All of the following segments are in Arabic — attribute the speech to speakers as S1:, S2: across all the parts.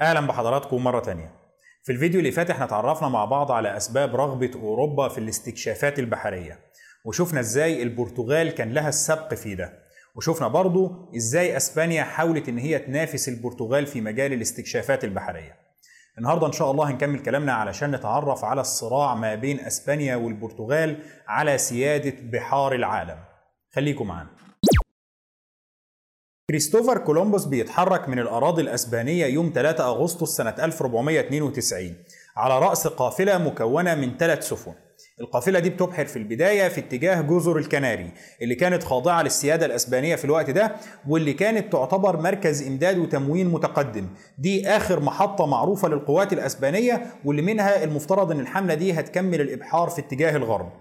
S1: أهلا بحضراتكم مرة تانية. في الفيديو اللي فات إحنا اتعرفنا مع بعض على أسباب رغبة أوروبا في الاستكشافات البحرية وشفنا إزاي البرتغال كان لها السبق في ده وشفنا برضو إزاي أسبانيا حاولت إن هي تنافس البرتغال في مجال الاستكشافات البحرية. النهارده إن شاء الله هنكمل كلامنا علشان نتعرف على الصراع ما بين أسبانيا والبرتغال على سيادة بحار العالم. خليكم معانا. كريستوفر كولومبوس بيتحرك من الأراضي الأسبانية يوم 3 أغسطس سنة 1492 على رأس قافلة مكونة من ثلاث سفن. القافلة دي بتبحر في البداية في اتجاه جزر الكناري اللي كانت خاضعة للسيادة الأسبانية في الوقت ده واللي كانت تعتبر مركز إمداد وتموين متقدم. دي آخر محطة معروفة للقوات الأسبانية واللي منها المفترض أن الحملة دي هتكمل الإبحار في اتجاه الغرب.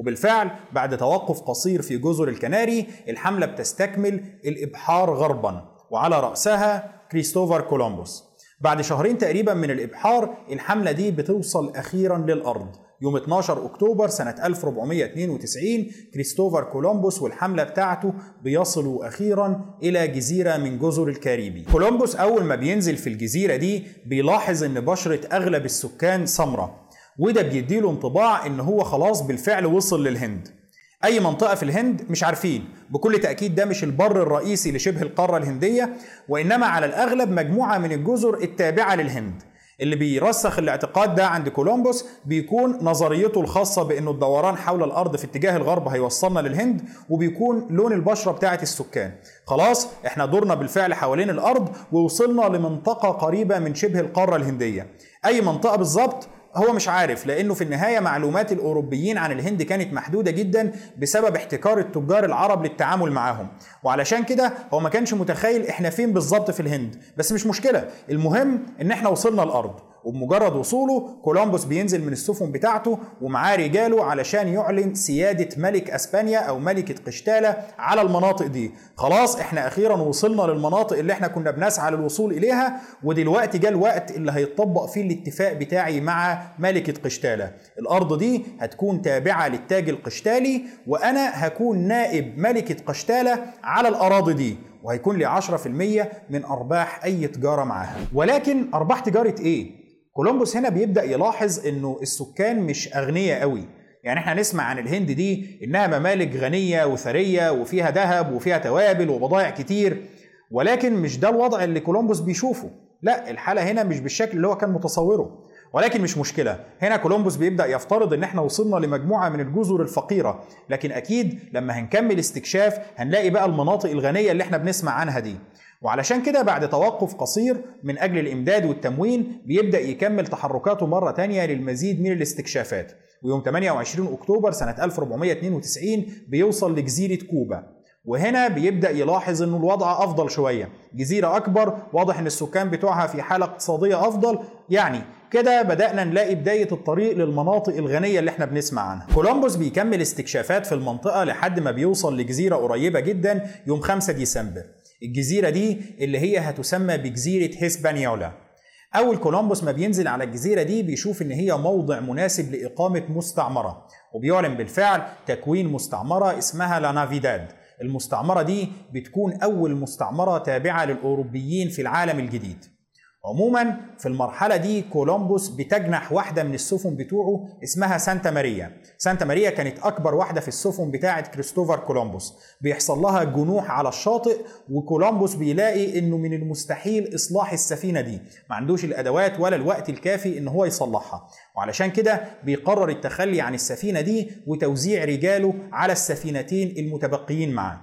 S1: وبالفعل بعد توقف قصير في جزر الكناري الحملة بتستكمل الإبحار غربا وعلى رأسها كريستوفر كولومبوس. بعد شهرين تقريبا من الإبحار الحملة دي بتوصل أخيرا للأرض. يوم 12 أكتوبر سنة 1492 كريستوفر كولومبوس والحملة بتاعته بيصلوا أخيرا إلى جزيرة من جزر الكاريبي. كولومبوس أول ما بينزل في الجزيرة دي بيلاحظ إن بشرة أغلب السكان سمراء. وده بيديله انطباع إن هو خلاص بالفعل وصل للهند. أي منطقة في الهند مش عارفين. بكل تأكيد ده مش البر الرئيسي لشبه القارة الهندية وإنما على الأغلب مجموعة من الجزر التابعة للهند. اللي بيرسخ الاعتقاد ده عند كولومبوس بيكون نظريته الخاصة بأنه الدوران حول الأرض في اتجاه الغرب هيوصلنا للهند وبيكون لون البشرة بتاعة السكان. خلاص إحنا دورنا بالفعل حوالين الأرض ووصلنا لمنطقة قريبة من شبه القارة الهندية. أي منطقة بالظبط هو مش عارف لأنه في النهاية معلومات الأوروبيين عن الهند كانت محدودة جدا بسبب احتكار التجار العرب للتعامل معاهم. وعلشان كده هو ما كانش متخيل إحنا فين بالظبط في الهند. بس مش مشكلة المهم إن إحنا وصلنا الأرض. وبمجرد وصوله كولومبوس بينزل من السفن بتاعته ومعاه رجاله علشان يعلن سيادة ملك أسبانيا أو ملكة قشتالة على المناطق دي. خلاص إحنا أخيرا وصلنا للمناطق اللي إحنا كنا بنسعى للوصول إليها ودلوقتي جاء الوقت اللي هيتطبق فيه الاتفاق بتاعي مع ملكة قشتالة الأرض دي هتكون تابعة للتاج القشتالي وأنا هكون نائب ملكة قشتالة على الأراضي دي. وهيكون لي 10% من أرباح أي تجارة معاها. ولكن أرباح تجارة إيه؟ كولومبوس هنا بيبدأ يلاحظ إنه السكان مش أغنياء قوي. يعني إحنا نسمع عن الهند دي إنها ممالك غنية وثرية وفيها ذهب وفيها توابل وبضائع كتير. ولكن مش ده الوضع اللي كولومبوس بيشوفه. لا الحالة هنا مش بالشكل اللي هو كان متصوره. ولكن مش مشكلة. هنا كولومبوس بيبدأ يفترض إن إحنا وصلنا لمجموعة من الجزر الفقيرة. لكن أكيد لما هنكمل استكشاف هنلاقي بقى المناطق الغنية اللي إحنا بنسمع عنها دي. وعلشان كده بعد توقف قصير من أجل الإمداد والتموين بيبدأ يكمل تحركاته مرة تانية للمزيد من الاستكشافات. ويوم 28 أكتوبر سنة 1492 بيوصل لجزيرة كوبا. وهنا بيبدأ يلاحظ إنه الوضع أفضل شوية. جزيرة أكبر واضح إن السكان بتوعها في حالة اقتصادية أفضل. يعني كده بدأنا نلاقي بداية الطريق للمناطق الغنية اللي إحنا بنسمع عنها. كولومبوس بيكمل استكشافات في المنطقة لحد ما بيوصل لجزيرة قريبة جدا يوم 5 ديسمبر. الجزيرة دي اللي هي هتسمى بجزيرة هيسبانيولا. أول كولومبوس ما بينزل على الجزيرة دي بيشوف إن هي موضع مناسب لإقامة مستعمرة وبيعلن بالفعل تكوين مستعمرة اسمها لا نافيداد. المستعمرة دي بتكون أول مستعمرة تابعة للأوروبيين في العالم الجديد. عموما في المرحلة دي كولومبوس بتجنح واحدة من السفن بتوعه اسمها سانتا ماريا. سانتا ماريا كانت أكبر واحدة في السفن بتاعة كريستوفر كولومبوس. بيحصل لها جنوح على الشاطئ وكولومبوس بيلاقي إنه من المستحيل إصلاح السفينة دي. ما عندوش الأدوات ولا الوقت الكافي إن هو يصلحها. وعلشان كده بيقرر التخلي عن السفينة دي وتوزيع رجاله على السفينتين المتبقيين معاه.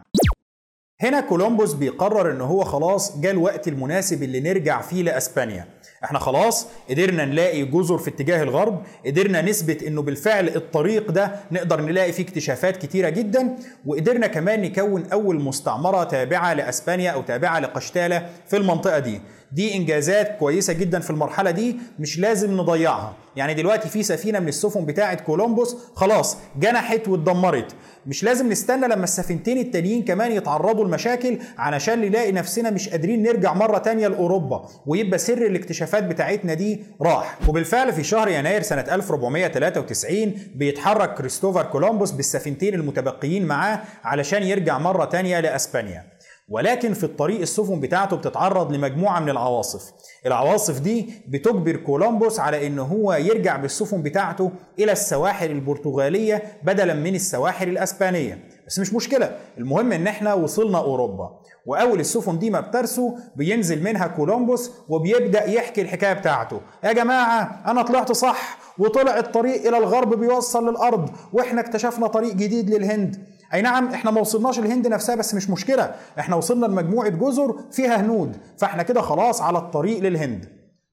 S1: هنا كولومبوس بيقرر إن هو خلاص جاء الوقت المناسب اللي نرجع فيه لأسبانيا. إحنا خلاص قدرنا نلاقي جزر في اتجاه الغرب قدرنا نثبت إنه بالفعل الطريق ده نقدر نلاقي فيه اكتشافات كتيرة جدا وقدرنا كمان نكون أول مستعمرة تابعة لأسبانيا أو تابعة لقشتالة في المنطقة دي. دي إنجازات كويسة جدا في المرحلة دي مش لازم نضيعها. يعني دلوقتي في سفينة من السفن بتاعه كولومبوس خلاص جنحت واتدمرت. مش لازم نستنى لما السفينتين التانيين كمان يتعرضوا لمشاكل علشان نلاقي نفسنا مش قادرين نرجع مرة تانية لأوروبا ويبقى سر الاكتشافات بتاعتنا دي راح. وبالفعل في شهر يناير سنة 1493 بيتحرك كريستوفر كولومبوس بالسفينتين المتبقيين معاه علشان يرجع مرة تانية لأسبانيا. ولكن في الطريق السفن بتاعته بتتعرض لمجموعة من العواصف. العواصف دي بتجبر كولومبوس على إن هو يرجع بالسفن بتاعته إلى السواحل البرتغالية بدلا من السواحل الأسبانية. بس مش مشكلة المهم إن إحنا وصلنا أوروبا. وأول السفن دي ما بترسو بينزل منها كولومبوس وبيبدأ يحكي الحكاية بتاعته. يا جماعة أنا طلعت صح وطلع الطريق إلى الغرب بيوصل للأرض وإحنا اكتشفنا طريق جديد للهند. أي نعم إحنا ما وصلناش الهند نفسها بس مش مشكلة. إحنا وصلنا لمجموعة جزر فيها هنود. فإحنا كده خلاص على الطريق للهند.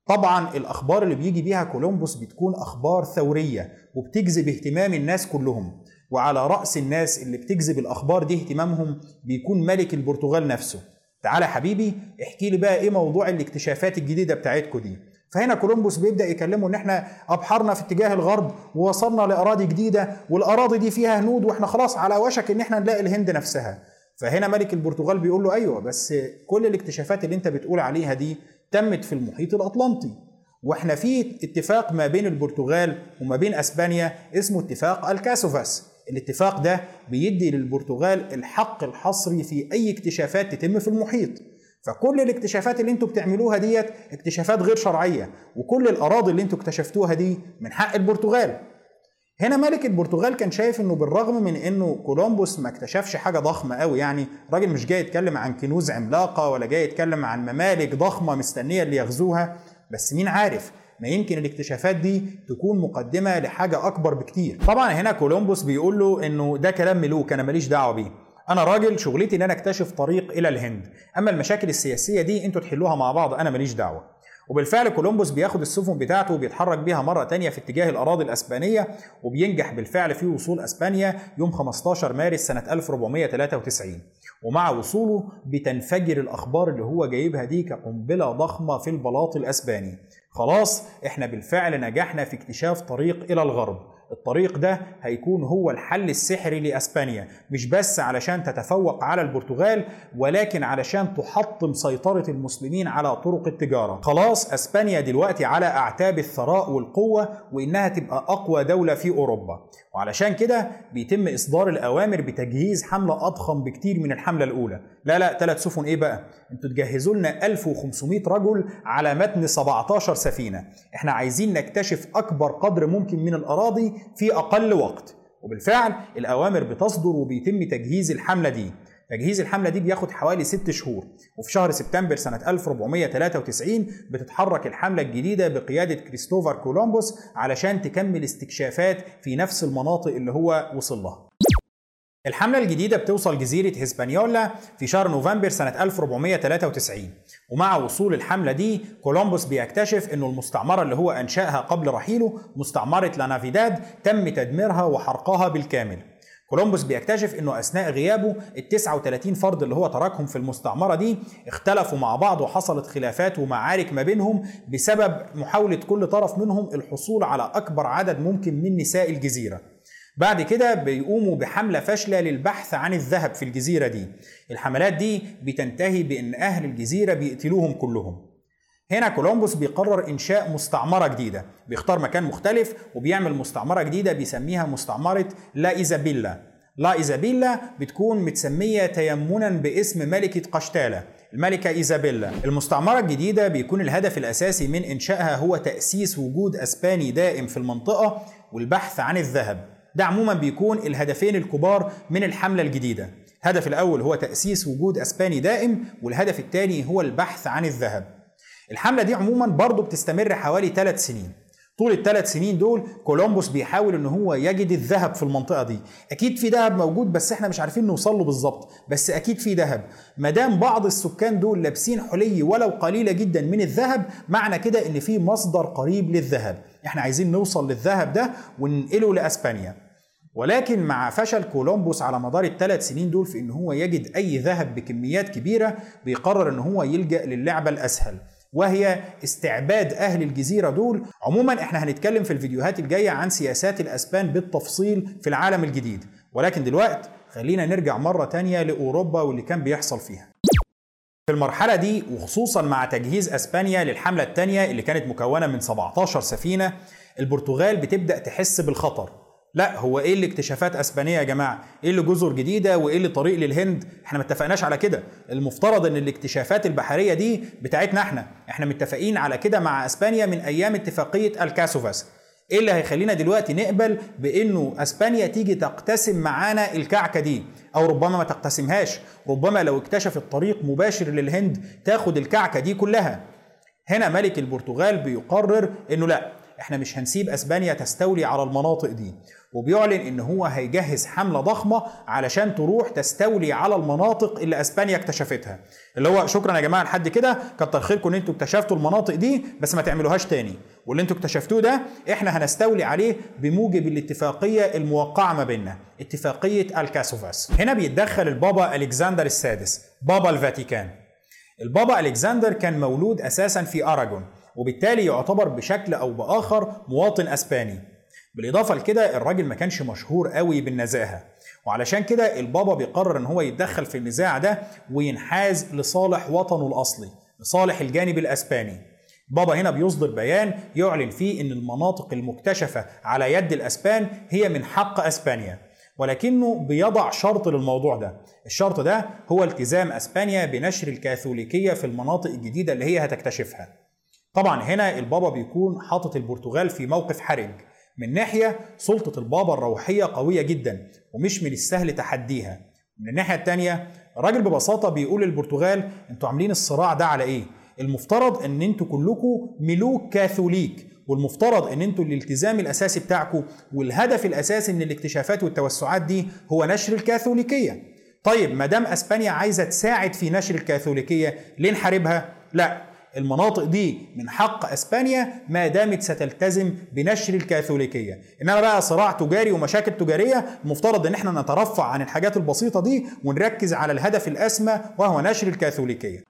S1: طبعا الأخبار اللي بيجي بيها كولومبوس بتكون أخبار ثورية وبتجذب اهتمام الناس كلهم. وعلى رأس الناس اللي بتجذب الأخبار دي اهتمامهم بيكون ملك البرتغال نفسه. تعالى حبيبي احكي لي بقى إيه موضوع الاكتشافات الجديدة بتاعتكم دي. فهنا كولومبوس بيبدأ يكلمه إن إحنا أبحرنا في اتجاه الغرب ووصلنا لأراضي جديدة والأراضي دي فيها هنود وإحنا خلاص على وشك إن إحنا نلاقي الهند نفسها. فهنا ملك البرتغال بيقول له أيوه بس كل الاكتشافات اللي أنت بتقول عليها دي تمت في المحيط الأطلنطي. وإحنا في اتفاق ما بين البرتغال وما بين أسبانيا اسمه اتفاق الكاسوفاس. الاتفاق ده بيدي للبرتغال الحق الحصري في أي اكتشافات تتم في المحيط. فكل الاكتشافات اللي أنتوا بتعملوها ديت اكتشافات غير شرعية وكل الأراضي اللي أنتوا اكتشفتوها دي من حق البرتغال. هنا ملك البرتغال كان شايف إنه بالرغم من إنه كولومبوس ما اكتشفش حاجة ضخمة قوي يعني راجل مش جاي يتكلم عن كنوز عملاقة ولا جاي يتكلم عن ممالك ضخمة مستنية اللي يغزوها بس مين عارف ما يمكن الاكتشافات دي تكون مقدمة لحاجة أكبر بكتير. طبعا هنا كولومبوس بيقول له إنه ده كلام ملوك أنا ماليش دعوة بيه. أنا راجل شغلتي إن أنا أكتشف طريق إلى الهند. أما المشاكل السياسية دي أنتوا تحلوها مع بعض أنا ماليش دعوة. وبالفعل كولومبوس بياخد السفن بتاعته وبيتحرك بيها مرة تانية في اتجاه الأراضي الأسبانية وبينجح بالفعل في وصول أسبانيا يوم 15 مارس سنة 1493 ومع وصوله بتنفجر الأخبار اللي هو جايبها دي كقنبلة ضخمة في البلاط الأسباني. خلاص إحنا بالفعل نجحنا في اكتشاف طريق إلى الغرب. الطريق ده هيكون هو الحل السحري لأسبانيا. مش بس علشان تتفوق على البرتغال ولكن علشان تحطم سيطرة المسلمين على طرق التجارة. خلاص أسبانيا دلوقتي على أعتاب الثراء والقوة وإنها تبقى أقوى دولة في أوروبا. وعلشان كده بيتم إصدار الأوامر بتجهيز حملة أضخم بكتير من الحملة الأولى. لا لا ثلاث سفن إيه بقى؟ أنتوا تجهزوا لنا 1500 رجل على متن 17 سفينة. إحنا عايزين نكتشف أكبر قدر ممكن من الأراضي في أقل وقت. وبالفعل الأوامر بتصدر وبيتم تجهيز الحملة دي. تجهيز الحملة دي بياخد حوالي ست شهور وفي شهر سبتمبر سنة 1493 بتتحرك الحملة الجديدة بقيادة كريستوفر كولومبوس علشان تكمل استكشافات في نفس المناطق اللي هو وصل لها. الحملة الجديدة بتوصل جزيرة هسبانيولا في شهر نوفمبر سنة 1493 ومع وصول الحملة دي كولومبوس بيكتشف إنه المستعمرة اللي هو أنشأها قبل رحيله مستعمرة لانافيداد تم تدميرها وحرقها بالكامل. كولومبوس بيكتشف إنه أثناء غيابه ال 39 فرد اللي هو تركهم في المستعمرة دي اختلفوا مع بعض وحصلت خلافات ومعارك ما بينهم بسبب محاولة كل طرف منهم الحصول على أكبر عدد ممكن من نساء الجزيرة. بعد كده بيقوموا بحملة فاشلة للبحث عن الذهب في الجزيرة دي. الحملات دي بتنتهي بأن أهل الجزيرة بيقتلوهم كلهم. هنا كولومبوس بيقرر إنشاء مستعمرة جديدة. بيختار مكان مختلف وبيعمل مستعمرة جديدة بيسميها مستعمرة لا إيزابيلا. لا إيزابيلا بتكون متسمية تيمنا باسم ملكة قشتالة الملكة إيزابيلا. المستعمرة الجديدة بيكون الهدف الأساسي من إنشائها هو تأسيس وجود أسباني دائم في المنطقة والبحث عن الذهب. ده عموما بيكون الهدفين الكبار من الحملة الجديدة. الهدف الأول هو تأسيس وجود أسباني دائم والهدف الثاني هو البحث عن الذهب. الحملة دي عموما برضه بتستمر حوالي ثلاث سنين. طول الثلاث سنين دول كولومبوس بيحاول إن هو يجد الذهب في المنطقة دي. أكيد في ذهب موجود بس إحنا مش عارفين نوصل له بالظبط. بس أكيد في ذهب. ما دام بعض السكان دول لابسين حلي ولو قليلة جدا من الذهب معنى كده إن في مصدر قريب للذهب. إحنا عايزين نوصل للذهب ده وننقله لأسبانيا. ولكن مع فشل كولومبوس على مدار الثلاث سنين دول في إن هو يجد أي ذهب بكميات كبيرة بيقرر إن هو يلجأ للعبة الأسهل. وهي استعباد أهل الجزيرة دول. عموما إحنا هنتكلم في الفيديوهات الجاية عن سياسات الأسبان بالتفصيل في العالم الجديد. ولكن دلوقتي خلينا نرجع مرة تانية لأوروبا واللي كان بيحصل فيها. في المرحلة دي وخصوصا مع تجهيز أسبانيا للحملة الثانية اللي كانت مكونة من 17 سفينة البرتغال بتبدأ تحس بالخطر. لا هو إيه اللي اكتشافات أسبانية يا جماعة؟ إيه اللي جزر جديدة وإيه اللي طريق للهند؟ إحنا ما اتفقناش على كده. المفترض إن الاكتشافات البحرية دي بتاعتنا إحنا. إحنا متفقين على كده مع أسبانيا من أيام اتفاقية الكاسوفاس. إيه اللي هيخلينا دلوقتي نقبل بإنه أسبانيا تيجي تقتسم معانا الكعكة دي؟ أو ربما ما تقتسمهاش. ربما لو اكتشفت طريق مباشر للهند تاخد الكعكة دي كلها. هنا ملك البرتغال بيقرر إنه لا إحنا مش هنسيب اسبانيا تستولي على المناطق دي. وبيعلن ان هو هيجهز حملة ضخمة علشان تروح تستولي على المناطق اللي اسبانيا اكتشفتها. اللي هو شكرا يا جماعة لحد كده كتر خيركم ان أنتوا اكتشفتوا المناطق دي بس ما تعملوهاش تاني. واللي أنتوا اكتشفتوه ده إحنا هنستولي عليه بموجب الاتفاقية الموقعة ما بيننا اتفاقية الكاسوفاس. هنا بيتدخل البابا الكسندر السادس بابا الفاتيكان. البابا الكسندر كان مولود أساسا في أراجون. وبالتالي يعتبر بشكل أو بآخر مواطن أسباني. بالإضافة لكده الراجل ما كانش مشهور قوي بالنزاهة. وعلشان كده البابا بيقرر إن هو يتدخل في النزاع ده وينحاز لصالح وطنه الأصلي لصالح الجانب الأسباني. بابا هنا بيصدر بيان يعلن فيه إن المناطق المكتشفة على يد الأسبان هي من حق أسبانيا. ولكنه بيضع شرط للموضوع ده. الشرط ده هو التزام أسبانيا بنشر الكاثوليكية في المناطق الجديدة اللي هي هتكتشفها. طبعا هنا البابا بيكون حاطط البرتغال في موقف حرج. من ناحية سلطة البابا الروحية قوية جدا ومش من السهل تحديها. من الناحية التانية الراجل ببساطة بيقول للبرتغال أنتوا عاملين الصراع ده على إيه؟ المفترض إن أنتوا كلكم ملوك كاثوليك والمفترض إن أنتوا الالتزام الأساسي بتاعكم والهدف الأساسي من الاكتشافات والتوسعات دي هو نشر الكاثوليكية. طيب ما دام أسبانيا عايزة تساعد في نشر الكاثوليكية ليه نحاربها؟ لا. المناطق دي من حق إسبانيا ما دامت ستلتزم بنشر الكاثوليكية. إنما بقى صراع تجاري ومشاكل تجارية المفترض إن إحنا نترفع عن الحاجات البسيطة دي ونركز على الهدف الأسمى وهو نشر الكاثوليكية.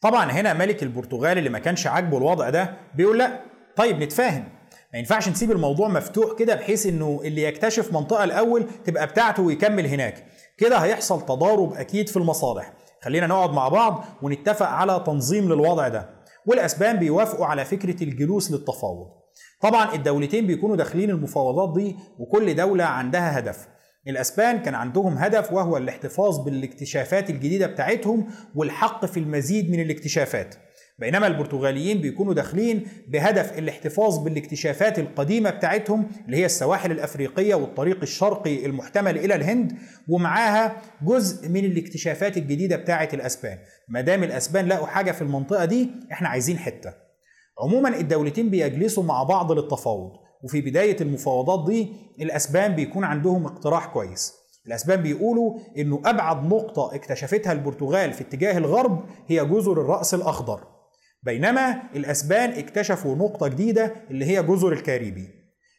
S1: طبعا هنا ملك البرتغال اللي ما كانش عاجبه الوضع ده بيقول لأ طيب نتفاهم. ما ينفعش نسيب الموضوع مفتوح كده بحيث إنه اللي يكتشف منطقة الأول تبقى بتاعته ويكمل هناك. كده هيحصل تضارب أكيد في المصالح. خلينا نقعد مع بعض ونتفق على تنظيم للوضع ده. والأسبان بيوافقوا على فكرة الجلوس للتفاوض. طبعا الدولتين بيكونوا داخلين المفاوضات دي وكل دولة عندها هدف. الأسبان كان عندهم هدف وهو الاحتفاظ بالاكتشافات الجديدة بتاعتهم والحق في المزيد من الاكتشافات. بينما البرتغاليين بيكونوا داخلين بهدف الاحتفاظ بالاكتشافات القديمة بتاعتهم اللي هي السواحل الأفريقية والطريق الشرقي المحتمل إلى الهند ومعاها جزء من الاكتشافات الجديدة بتاعة الأسبان. ما دام الأسبان لقوا حاجة في المنطقة دي إحنا عايزين حتة. عموما الدولتين بيجلسوا مع بعض للتفاوض وفي بداية المفاوضات دي الأسبان بيكون عندهم اقتراح كويس. الأسبان بيقولوا إنه أبعد نقطة اكتشفتها البرتغال في اتجاه الغرب هي جزر الرأس الأخضر. بينما الأسبان اكتشفوا نقطة جديدة اللي هي جزر الكاريبي.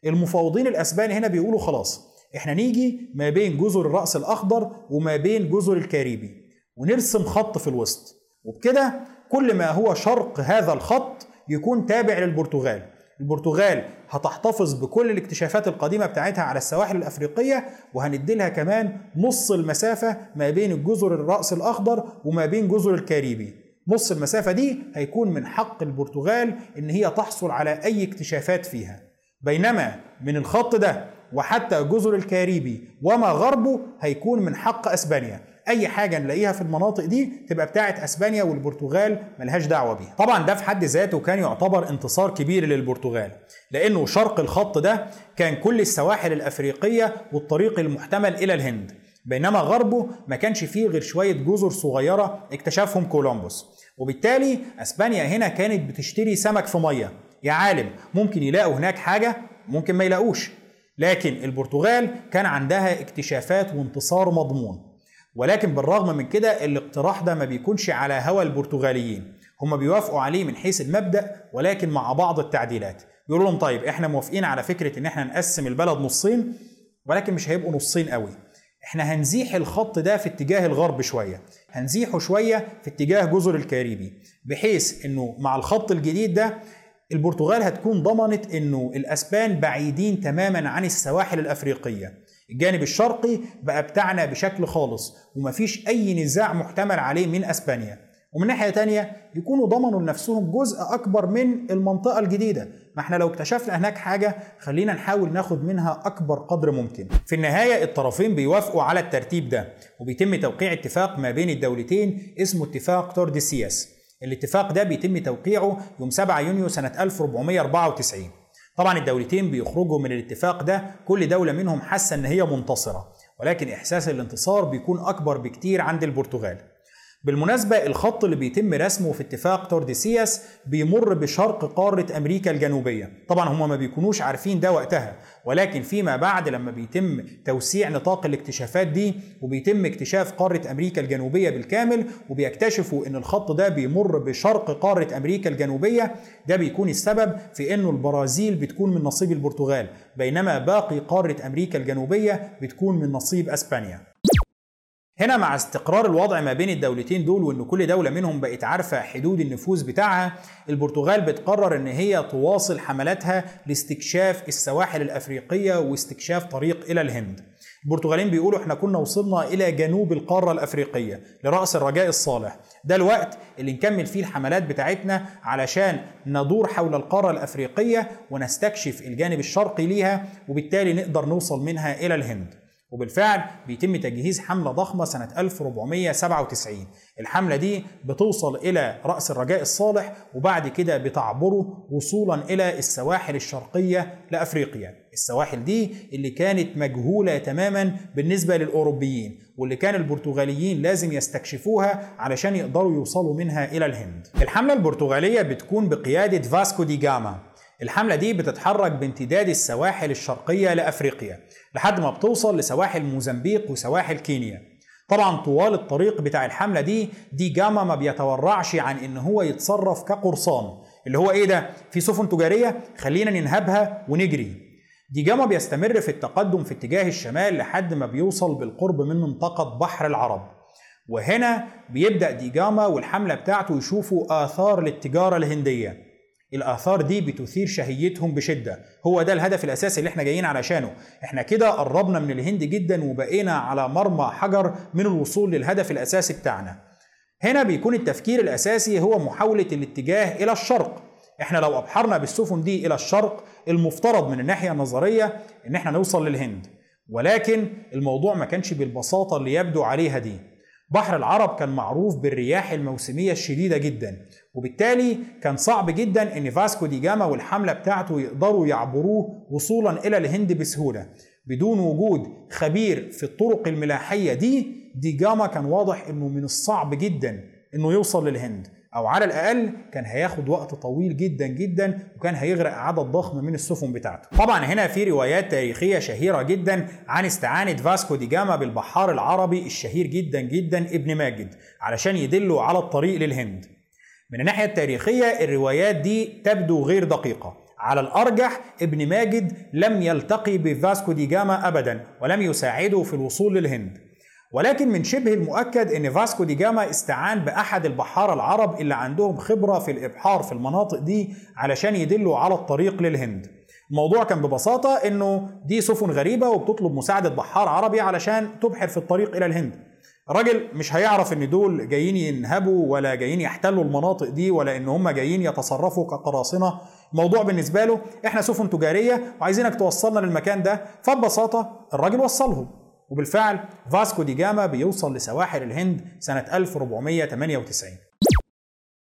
S1: المفاوضين الأسبان هنا بيقولوا خلاص إحنا نيجي ما بين جزر الرأس الأخضر وما بين جزر الكاريبي ونرسم خط في الوسط. وبكده كل ما هو شرق هذا الخط يكون تابع للبرتغال. البرتغال هتحتفظ بكل الاكتشافات القديمة بتاعتها على السواحل الأفريقية وهنديلها كمان نص المسافة ما بين الجزر الرأس الأخضر وما بين جزر الكاريبي. نص المسافة دي هيكون من حق البرتغال إن هي تحصل على أي اكتشافات فيها. بينما من الخط ده وحتى جزر الكاريبي وما غربه هيكون من حق أسبانيا. أي حاجة نلاقيها في المناطق دي تبقى بتاعه أسبانيا والبرتغال ملهاش دعوة بيها. طبعا ده في حد ذاته كان يعتبر انتصار كبير للبرتغال لأنه شرق الخط ده كان كل السواحل الأفريقية والطريق المحتمل إلى الهند. بينما غربه ما كانش فيه غير شوية جزر صغيرة اكتشفهم كولومبوس. وبالتالي أسبانيا هنا كانت بتشتري سمك في مية. يا عالم ممكن يلاقوا هناك حاجة؟ ممكن ما يلاقوش. لكن البرتغال كان عندها اكتشافات وانتصار مضمون. ولكن بالرغم من كده الاقتراح ده ما بيكونش على هوى البرتغاليين. هم بيوافقوا عليه من حيث المبدأ ولكن مع بعض التعديلات. بيقولوا لهم طيب إحنا موافقين على فكرة إن إحنا نقسم البلد نصين ولكن مش هيبقوا نصين قوي. إحنا هنزيح الخط ده في اتجاه الغرب شوية. هنزيحه شوية في اتجاه جزر الكاريبي بحيث إنه مع الخط الجديد ده البرتغال هتكون ضمنت إنه الأسبان بعيدين تماما عن السواحل الأفريقية. الجانب الشرقي بقى بتاعنا بشكل خالص ومفيش أي نزاع محتمل عليه من أسبانيا. ومن ناحية تانية يكونوا ضمنوا لنفسهم جزء أكبر من المنطقة الجديدة. ما إحنا لو اكتشفنا هناك حاجة خلينا نحاول ناخد منها أكبر قدر ممكن. في النهاية الطرفين بيوافقوا على الترتيب ده وبيتم توقيع اتفاق ما بين الدولتين اسمه اتفاق تورديسياس الاتفاق ده بيتم توقيعه يوم 7 يونيو سنة 1494 طبعا الدولتين بيخرجوا من الاتفاق ده كل دولة منهم حاسة إن هي منتصرة ولكن إحساس الانتصار بيكون أكبر بكتير عند البرتغال. بالمناسبة الخط اللي بيتم رسمه في اتفاق تورديسياس بيمر بشرق قارة أمريكا الجنوبية. طبعا هم ما بيكونوش عارفين ده وقتها ولكن فيما بعد لما بيتم توسيع نطاق الاكتشافات دي وبيتم اكتشاف قارة أمريكا الجنوبية بالكامل وبيكتشفوا أن الخط ده بيمر بشرق قارة أمريكا الجنوبية ده بيكون السبب في أنه البرازيل بتكون من نصيب البرتغال بينما باقي قارة أمريكا الجنوبية بتكون من نصيب أسبانيا. هنا مع استقرار الوضع ما بين الدولتين دول وإن كل دولة منهم بقت عارفة حدود النفوذ بتاعها البرتغال بتقرر إن هي تواصل حملاتها لاستكشاف السواحل الأفريقية واستكشاف طريق إلى الهند. البرتغاليين بيقولوا إحنا كنا وصلنا إلى جنوب القارة الأفريقية لرأس الرجاء الصالح. ده الوقت اللي نكمل فيه الحملات بتاعتنا علشان ندور حول القارة الأفريقية ونستكشف الجانب الشرقي ليها وبالتالي نقدر نوصل منها إلى الهند. وبالفعل بيتم تجهيز حملة ضخمة سنة 1497 الحملة دي بتوصل إلى رأس الرجاء الصالح وبعد كده بتعبره وصولا إلى السواحل الشرقية لأفريقيا. السواحل دي اللي كانت مجهولة تماما بالنسبة للأوروبيين واللي كان البرتغاليين لازم يستكشفوها علشان يقدروا يوصلوا منها إلى الهند. الحملة البرتغالية بتكون بقيادة فاسكو دي جاما. الحملة دي بتتحرك بامتداد السواحل الشرقية لأفريقيا لحد ما بتوصل لسواحل موزمبيق وسواحل كينيا. طبعا طوال الطريق بتاع الحملة دي دي جاما ما بيتورعش عن إن هو يتصرف كقرصان اللي هو إيه ده؟ في سفن تجارية خلينا ننهبها ونجري. دي جاما بيستمر في التقدم في اتجاه الشمال لحد ما بيوصل بالقرب من منطقة بحر العرب. وهنا بيبدأ دي جاما والحملة بتاعته يشوفوا آثار للتجارة الهندية. الآثار دي بتثير شهيتهم بشدة. هو ده الهدف الأساسي اللي إحنا جايين علشانه. إحنا كده قربنا من الهند جدا وبقينا على مرمى حجر من الوصول للهدف الأساسي بتاعنا. هنا بيكون التفكير الأساسي هو محاولة الاتجاه إلى الشرق. إحنا لو أبحرنا بالسفن دي إلى الشرق المفترض من الناحية النظرية إن إحنا نوصل للهند. ولكن الموضوع ما كانش بالبساطة اللي يبدو عليها دي. بحر العرب كان معروف بالرياح الموسمية الشديدة جدا وبالتالي كان صعب جدا إن فاسكو دي جاما والحملة بتاعته يقدروا يعبروه وصولا إلى الهند بسهولة. بدون وجود خبير في الطرق الملاحية دي دي جاما كان واضح إنه من الصعب جدا إنه يوصل للهند. أو على الأقل كان هياخد وقت طويل جدا جدا وكان هيغرق عدد ضخم من السفن بتاعته. طبعا هنا في روايات تاريخية شهيرة جدا عن استعانة فاسكو دي جاما بالبحار العربي الشهير جدا جدا ابن ماجد علشان يدله على الطريق للهند. من الناحية التاريخية الروايات دي تبدو غير دقيقة. على الأرجح ابن ماجد لم يلتقي بفاسكو دي جاما أبدا ولم يساعده في الوصول للهند. ولكن من شبه المؤكد إن فاسكو دي جاما استعان بأحد البحارة العرب اللي عندهم خبرة في الإبحار في المناطق دي علشان يدله على الطريق للهند. الموضوع كان ببساطة إنه دي سفن غريبة وبتطلب مساعدة بحار عربي علشان تبحر في الطريق إلى الهند. الراجل مش هيعرف إن دول جايين ينهبوا ولا جايين يحتلوا المناطق دي ولا إن هم جايين يتصرفوا كقراصنه الموضوع بالنسبة له إحنا سفن تجارية وعايزينك توصلنا للمكان ده. فببساطة الراجل وصلهم وبالفعل فاسكو دي جاما بيوصل لسواحل الهند سنة 1498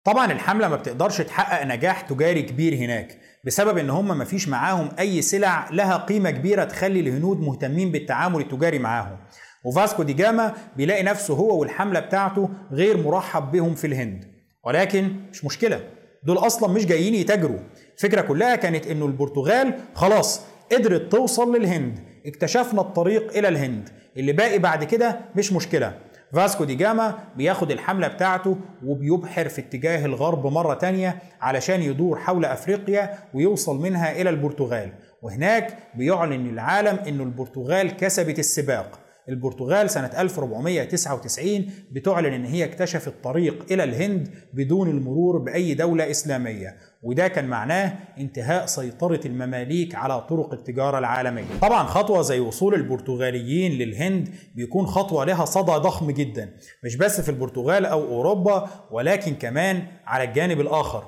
S1: طبعا الحملة ما بتقدرش تحقق نجاح تجاري كبير هناك بسبب إن هم ما فيش معاهم أي سلع لها قيمة كبيرة تخلي الهنود مهتمين بالتعامل التجاري معاهم. وفاسكو دي جاما بيلاقي نفسه هو والحملة بتاعته غير مرحب بهم في الهند. ولكن مش مشكلة دول أصلا مش جايين يتاجروا. الفكرة كلها كانت إنه البرتغال خلاص قدرت توصل للهند. اكتشفنا الطريق إلى الهند. اللي باقي بعد كده مش مشكلة. فاسكو دي جاما بياخد الحملة بتاعته وبيبحر في اتجاه الغرب مرة تانية علشان يدور حول أفريقيا ويوصل منها إلى البرتغال. وهناك بيعلن العالم أن البرتغال كسبت السباق. البرتغال سنة 1499 بتعلن إن هي اكتشفت الطريق إلى الهند بدون المرور بأي دولة إسلامية. وده كان معناه انتهاء سيطرة المماليك على طرق التجارة العالمية. طبعا خطوة زي وصول البرتغاليين للهند بيكون خطوة لها صدى ضخم جدا مش بس في البرتغال أو أوروبا ولكن كمان على الجانب الآخر.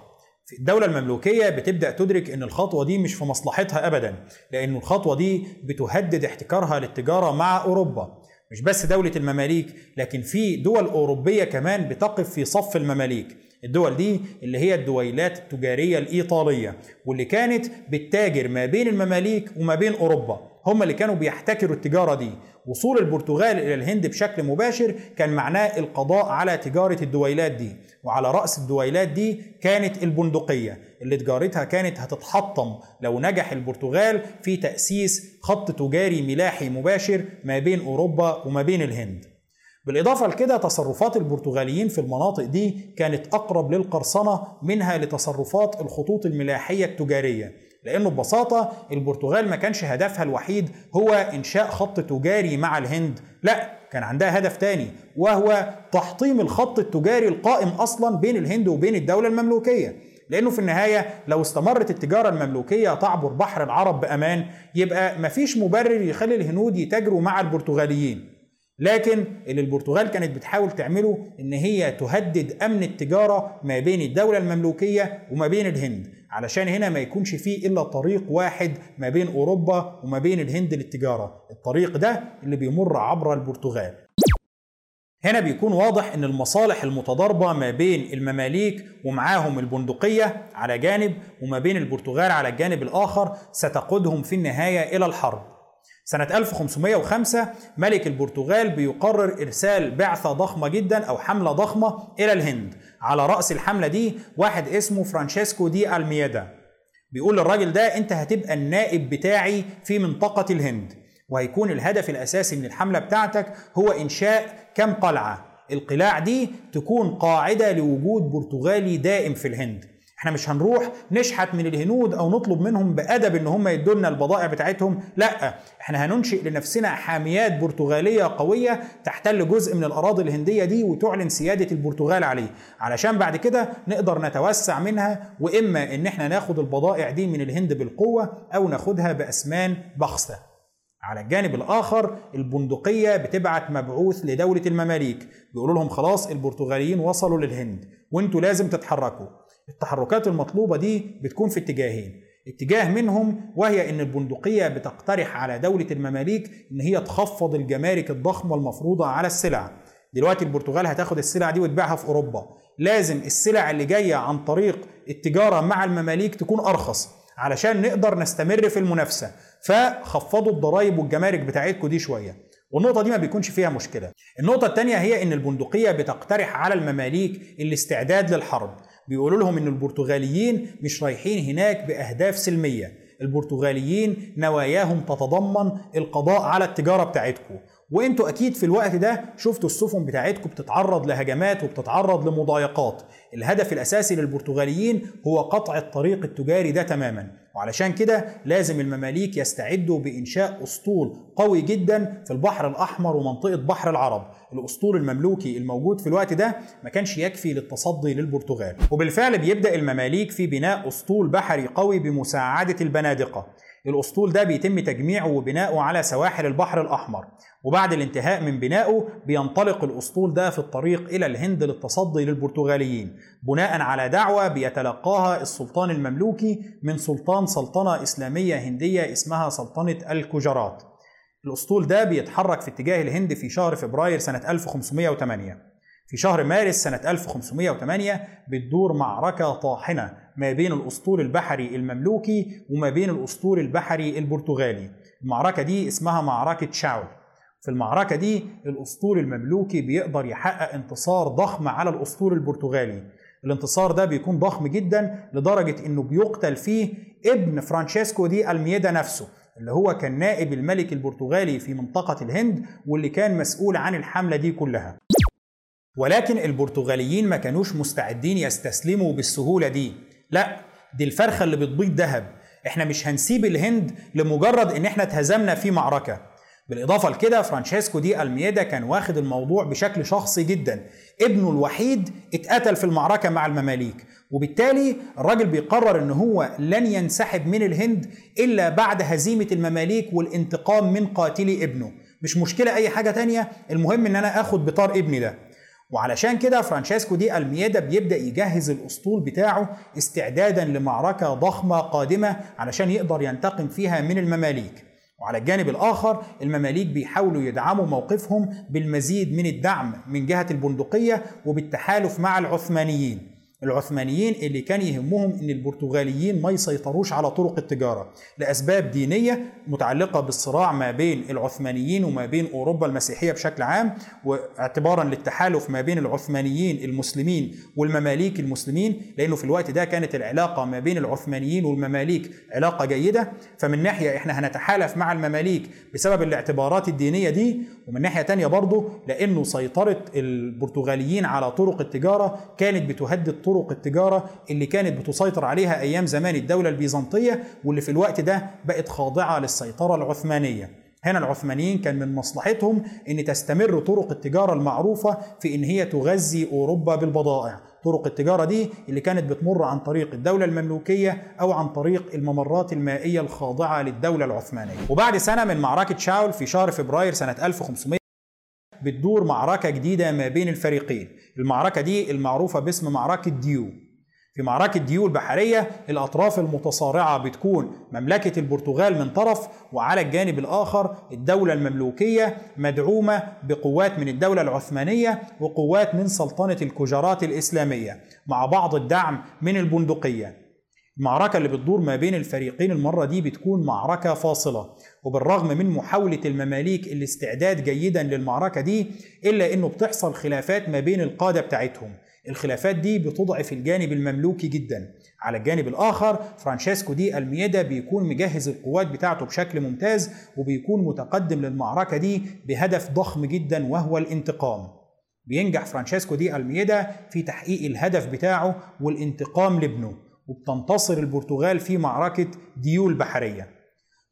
S1: في الدولة المملوكية بتبدأ تدرك إن الخطوة دي مش في مصلحتها أبدا لأن الخطوة دي بتهدد احتكارها للتجارة مع أوروبا. مش بس دولة المماليك لكن في دول أوروبية كمان بتقف في صف المماليك. الدول دي اللي هي الدويلات التجارية الإيطالية واللي كانت بتتاجر ما بين المماليك وما بين أوروبا. هم اللي كانوا بيحتكروا التجارة دي. وصول البرتغال إلى الهند بشكل مباشر كان معناه القضاء على تجارة الدويلات دي. وعلى رأس الدويلات دي كانت البندقية اللي تجارتها كانت هتتحطم لو نجح البرتغال في تأسيس خط تجاري ملاحي مباشر ما بين أوروبا وما بين الهند. بالإضافة لكده تصرفات البرتغاليين في المناطق دي كانت أقرب للقرصنة منها لتصرفات الخطوط الملاحية التجارية. لأنه ببساطة البرتغال ما كانش هدفها الوحيد هو إنشاء خط تجاري مع الهند لا كان عندها هدف تاني وهو تحطيم الخط التجاري القائم أصلا بين الهند وبين الدولة المملوكية. لأنه في النهاية لو استمرت التجارة المملوكية تعبر بحر العرب بأمان يبقى مفيش مبرر يخلي الهنود يتاجروا مع البرتغاليين. لكن اللي البرتغال كانت بتحاول تعمله إن هي تهدد أمن التجارة ما بين الدولة المملوكية وما بين الهند. علشان هنا ما يكونش فيه إلا طريق واحد ما بين أوروبا وما بين الهند للتجارة. الطريق ده اللي بيمر عبر البرتغال. هنا بيكون واضح إن المصالح المتضاربة ما بين المماليك ومعاهم البندقية على جانب وما بين البرتغال على الجانب الآخر ستقودهم في النهاية إلى الحرب. سنة 1505 ملك البرتغال بيقرر إرسال بعثة ضخمة جدا أو حملة ضخمة إلى الهند. على رأس الحملة دي واحد اسمه فرانشيسكو دي ألميدا بيقول للراجل ده أنت هتبقى النائب بتاعي في منطقة الهند وهيكون الهدف الأساسي من الحملة بتاعتك هو إنشاء كم قلعة. القلاع دي تكون قاعدة لوجود برتغالي دائم في الهند. إحنا مش هنروح نشحت من الهنود أو نطلب منهم بادب ان هم يدوا لنا البضائع بتاعتهم. لا إحنا هننشئ لنفسنا حاميات برتغالية قوية تحتل جزء من الأراضي الهندية دي وتعلن سيادة البرتغال عليه. علشان بعد كده نقدر نتوسع منها وإما إن إحنا ناخد البضائع دي من الهند بالقوة أو ناخدها بأسمان بخسه على الجانب الآخر البندقية بتبعت مبعوث لدولة المماليك. بيقولوا لهم خلاص البرتغاليين وصلوا للهند وانتوا لازم تتحركوا. التحركات المطلوبة دي بتكون في اتجاهين. اتجاه منهم وهي إن البندقية بتقترح على دولة المماليك إن هي تخفض الجمارك الضخمة المفروضة على السلع. دلوقتي البرتغال هتاخد السلع دي وتبيعها في أوروبا. لازم السلع اللي جاية عن طريق التجارة مع المماليك تكون أرخص علشان نقدر نستمر في المنافسة. فخفضوا الضرائب والجمارك بتاعتكم دي شوية. والنقطة دي ما بيكونش فيها مشكلة. النقطة الثانية هي إن البندقية بتقترح على المماليك الاستعداد للحرب. بيقولوا لهم إن البرتغاليين مش رايحين هناك بأهداف سلمية. البرتغاليين نواياهم تتضمن القضاء على التجارة بتاعتكم وإنتوا أكيد في الوقت ده شفتوا السفن بتاعتكم بتتعرض لهجمات وبتتعرض لمضايقات. الهدف الأساسي للبرتغاليين هو قطع الطريق التجاري ده تماما. وعلشان كده لازم المماليك يستعدوا بإنشاء أسطول قوي جدا في البحر الأحمر ومنطقة بحر العرب. الاسطول المملوكي الموجود في الوقت ده ما كانش يكفي للتصدي للبرتغال. وبالفعل بيبدأ المماليك في بناء أسطول بحري قوي بمساعدة البنادقة. الأسطول ده بيتم تجميعه وبناؤه على سواحل البحر الأحمر. وبعد الانتهاء من بنائه بينطلق الأسطول ده في الطريق إلى الهند للتصدي للبرتغاليين. بناء على دعوة بيتلقاها السلطان المملوكي من سلطان سلطنة إسلامية هندية اسمها سلطنة الكجرات. الأسطول ده بيتحرك في اتجاه الهند في شهر فبراير سنة 1508 في شهر مارس سنة 1508 بتدور معركة طاحنة ما بين الأسطول البحري المملوكي وما بين الأسطول البحري البرتغالي. المعركة دي اسمها معركة شاو. في المعركة دي الأسطول المملوكي بيقدر يحقق انتصار ضخم على الأسطول البرتغالي. الانتصار ده بيكون ضخم جدا لدرجة إنه بيقتل فيه ابن فرانشيسكو دي ألميدا نفسه. اللي هو كان نائب الملك البرتغالي في منطقة الهند واللي كان مسؤول عن الحملة دي كلها. ولكن البرتغاليين ما كانوش مستعدين يستسلموا بالسهولة دي. لا دي الفرخة اللي بتبيض ذهب. إحنا مش هنسيب الهند لمجرد إن إحنا اتهزمنا في معركة. بالإضافة لكده فرانشيسكو دي ألميدا كان واخد الموضوع بشكل شخصي جدا. ابنه الوحيد اتقتل في المعركة مع المماليك وبالتالي الراجل بيقرر إن هو لن ينسحب من الهند إلا بعد هزيمة المماليك والانتقام من قاتلي ابنه. مش مشكلة أي حاجة تانية المهم إن أنا آخد بطار ابني ده. وعلشان كده فرانشيسكو دي الميادا بيبدأ يجهز الأسطول بتاعه استعدادا لمعركة ضخمة قادمة علشان يقدر ينتقم فيها من المماليك. وعلى الجانب الآخر المماليك بيحاولوا يدعموا موقفهم بالمزيد من الدعم من جهة البندقية وبالتحالف مع العثمانيين. العثمانيين اللي كان يهمهم إن البرتغاليين ما يسيطروش على طرق التجارة لأسباب دينية متعلقة بالصراع ما بين العثمانيين وما بين أوروبا المسيحية بشكل عام واعتبارا للتحالف ما بين العثمانيين المسلمين والمماليك المسلمين لأنه في الوقت ده كانت العلاقة ما بين العثمانيين والمماليك علاقة جيدة. فمن ناحية إحنا هنتحالف مع المماليك بسبب الاعتبارات الدينية دي ومن ناحية تانية برضه لأنه سيطرة البرتغاليين على طرق التجارة كانت بتهدد طرق التجارة اللي كانت بتسيطر عليها أيام زمان الدولة البيزنطية واللي في الوقت ده بقت خاضعة للسيطرة العثمانية. هنا العثمانيين كان من مصلحتهم إن تستمر طرق التجارة المعروفة في إن هي تغذي أوروبا بالبضائع، طرق التجارة دي اللي كانت بتمر عن طريق الدولة المملوكية أو عن طريق الممرات المائية الخاضعة للدولة العثمانية. وبعد سنة من معركة شاول في شهر فبراير سنة 1500 بتدور معركة جديدة ما بين الفريقين. المعركة دي المعروفة باسم معركة ديو. في معركة ديو البحرية الأطراف المتصارعة بتكون مملكة البرتغال من طرف وعلى الجانب الآخر الدولة المملوكية مدعومة بقوات من الدولة العثمانية وقوات من سلطنة الكجرات الإسلامية مع بعض الدعم من البندقية. المعركة اللي بتدور ما بين الفريقين المرة دي بتكون معركة فاصلة. وبالرغم من محاولة المماليك الاستعداد جيدا للمعركة دي إلا إنه بتحصل خلافات ما بين القادة بتاعتهم. الخلافات دي بتضعف الجانب المملوكي جدا. على الجانب الآخر فرانشيسكو دي الميدا بيكون مجهز القوات بتاعته بشكل ممتاز وبيكون متقدم للمعركة دي بهدف ضخم جدا وهو الانتقام. بينجح فرانشيسكو دي الميدا في تحقيق الهدف بتاعه والانتقام لابنه وبتنتصر البرتغال في معركة ديو البحرية.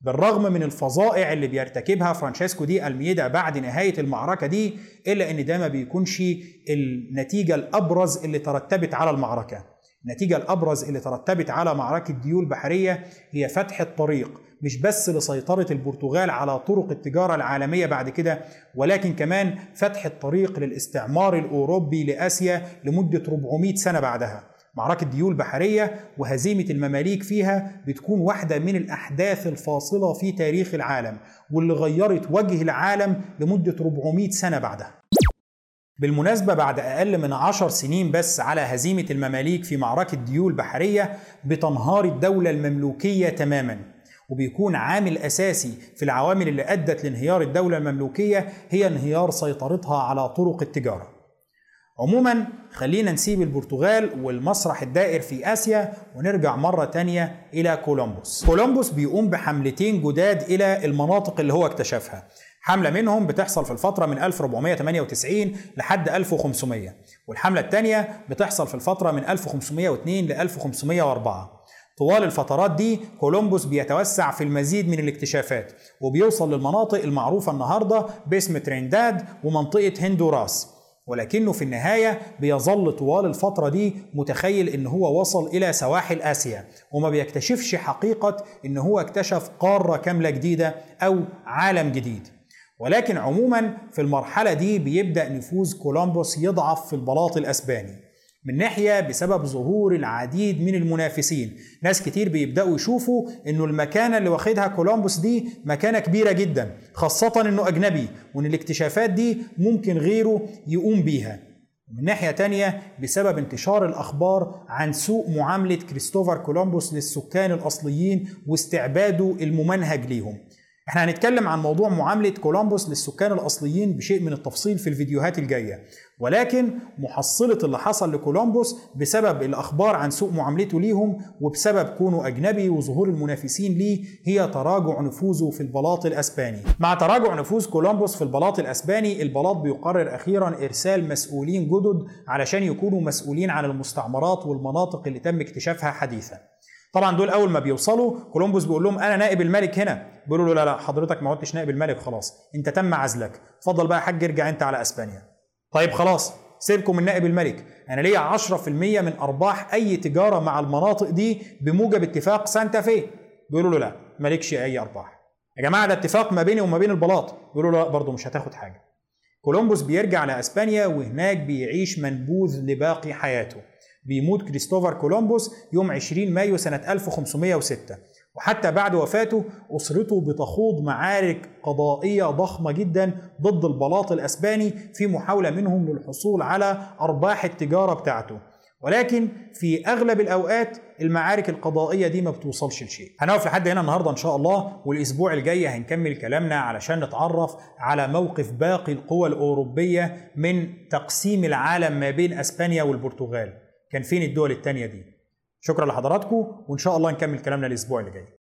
S1: بالرغم من الفظائع اللي بيرتكبها فرانشيسكو دي ألميدا بعد نهاية المعركة دي إلا إن ده ما بيكونش النتيجة الأبرز اللي ترتبت على المعركة. النتيجة الأبرز اللي ترتبت على معركة ديول بحرية هي فتح الطريق مش بس لسيطرة البرتغال على طرق التجارة العالمية بعد كده ولكن كمان فتح الطريق للاستعمار الأوروبي لآسيا لمدة 400 سنة بعدها. معركة ديول بحرية وهزيمة المماليك فيها بتكون واحدة من الأحداث الفاصلة في تاريخ العالم واللي غيرت وجه العالم لمدة 400 سنة بعدها. بالمناسبة بعد أقل من عشر سنين بس على هزيمة المماليك في معركة ديول بحرية بتنهار الدولة المملوكية تماما. وبيكون عامل أساسي في العوامل اللي أدت لانهيار الدولة المملوكية هي انهيار سيطرتها على طرق التجارة. عموما خلينا نسيب البرتغال والمسرح الدائر في آسيا ونرجع مرة تانية إلى كولومبوس. كولومبوس بيقوم بحملتين جداد إلى المناطق اللي هو اكتشفها. حملة منهم بتحصل في الفترة من 1498 لحد 1500 والحملة الثانية بتحصل في الفترة من 1502 ل 1504 طوال الفترات دي كولومبوس بيتوسع في المزيد من الاكتشافات وبيوصل للمناطق المعروفة النهاردة باسم ترينداد ومنطقة هندوراس. ولكنه في النهاية بيظل طوال الفترة دي متخيل إن هو وصل إلى سواحل آسيا وما بيكتشفش حقيقة إن هو اكتشف قارة كاملة جديدة أو عالم جديد. ولكن عموما في المرحلة دي بيبدأ نفوذ كولومبوس يضعف في البلاط الأسباني. من ناحية بسبب ظهور العديد من المنافسين. ناس كتير بيبدأوا يشوفوا إنه المكانة اللي واخدها كولومبوس دي مكانة كبيرة جدا خاصة إنه أجنبي وإن الاكتشافات دي ممكن غيره يقوم بيها. من ناحية تانية بسبب انتشار الأخبار عن سوء معاملة كريستوفر كولومبوس للسكان الأصليين واستعباده الممنهج ليهم. إحنا هنتكلم عن موضوع معاملة كولومبوس للسكان الأصليين بشيء من التفصيل في الفيديوهات الجاية. ولكن محصلة اللي حصل لكولومبوس بسبب الأخبار عن سوء معاملته ليهم وبسبب كونه أجنبي وظهور المنافسين ليه هي تراجع نفوذه في البلاط الأسباني. مع تراجع نفوذ كولومبوس في البلاط الأسباني البلاط بيقرر أخيرا إرسال مسؤولين جدد علشان يكونوا مسؤولين عن المستعمرات والمناطق اللي تم اكتشافها حديثا. طبعا دول أول ما بيوصلوا كولومبوس بيقول لهم أنا نائب الملك هنا. بيقولوا له لا لا حضرتك ما عدتش نائب الملك خلاص. أنت تم عزلك. اتفضل بقى يا حاج ارجع أنت على أسبانيا. طيب خلاص سيبكم من نائب الملك. أنا ليا 10% من أرباح أي تجارة مع المناطق دي بموجب اتفاق سانتا في بيقولوا له لا مالكش أي أرباح. يا جماعة ده اتفاق ما بيني وما بين البلاط. بيقولوا له لا برضه مش هتاخد حاجة. كولومبوس بيرجع لأسبانيا وهناك بيعيش منبوذ لباقي حياته. بيموت كريستوفر كولومبوس يوم 20 مايو سنة 1506 وحتى بعد وفاته أسرته بتخوض معارك قضائية ضخمة جدا ضد البلاط الأسباني في محاولة منهم للحصول على أرباح التجارة بتاعته ولكن في أغلب الأوقات المعارك القضائية دي ما بتوصلش لشيء. هنقف لحد هنا النهارده إن شاء الله والأسبوع الجاي هنكمل كلامنا علشان نتعرف على موقف باقي القوى الأوروبية من تقسيم العالم ما بين أسبانيا والبرتغال. كان فين الدول التانية دي؟ شكرا لحضراتكم وإن شاء الله نكمل كلامنا الأسبوع اللي جاي.